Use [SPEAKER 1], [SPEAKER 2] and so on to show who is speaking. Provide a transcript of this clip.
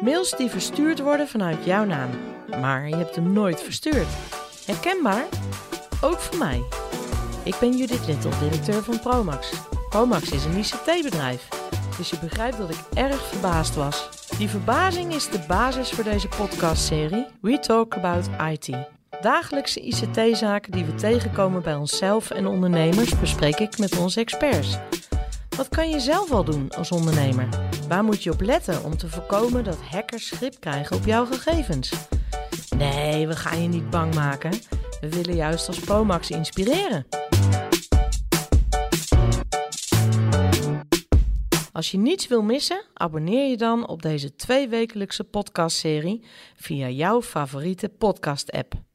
[SPEAKER 1] Mails die verstuurd worden vanuit jouw naam, maar je hebt hem nooit verstuurd. Herkenbaar? Ook voor mij. Ik ben Judith Little, directeur van Promax. Promax is een ICT-bedrijf, dus je begrijpt dat ik erg verbaasd was. Die verbazing is de basis voor deze podcastserie We Talk About IT. Dagelijkse ICT-zaken die we tegenkomen bij onszelf en ondernemers bespreek ik met onze experts. Wat kan je zelf al doen als ondernemer? Waar moet je op letten om te voorkomen dat hackers grip krijgen op jouw gegevens? Nee, we gaan je niet bang maken. We willen juist als Promax inspireren. Als je niets wil missen, abonneer je dan op deze tweewekelijkse podcastserie via jouw favoriete podcast-app.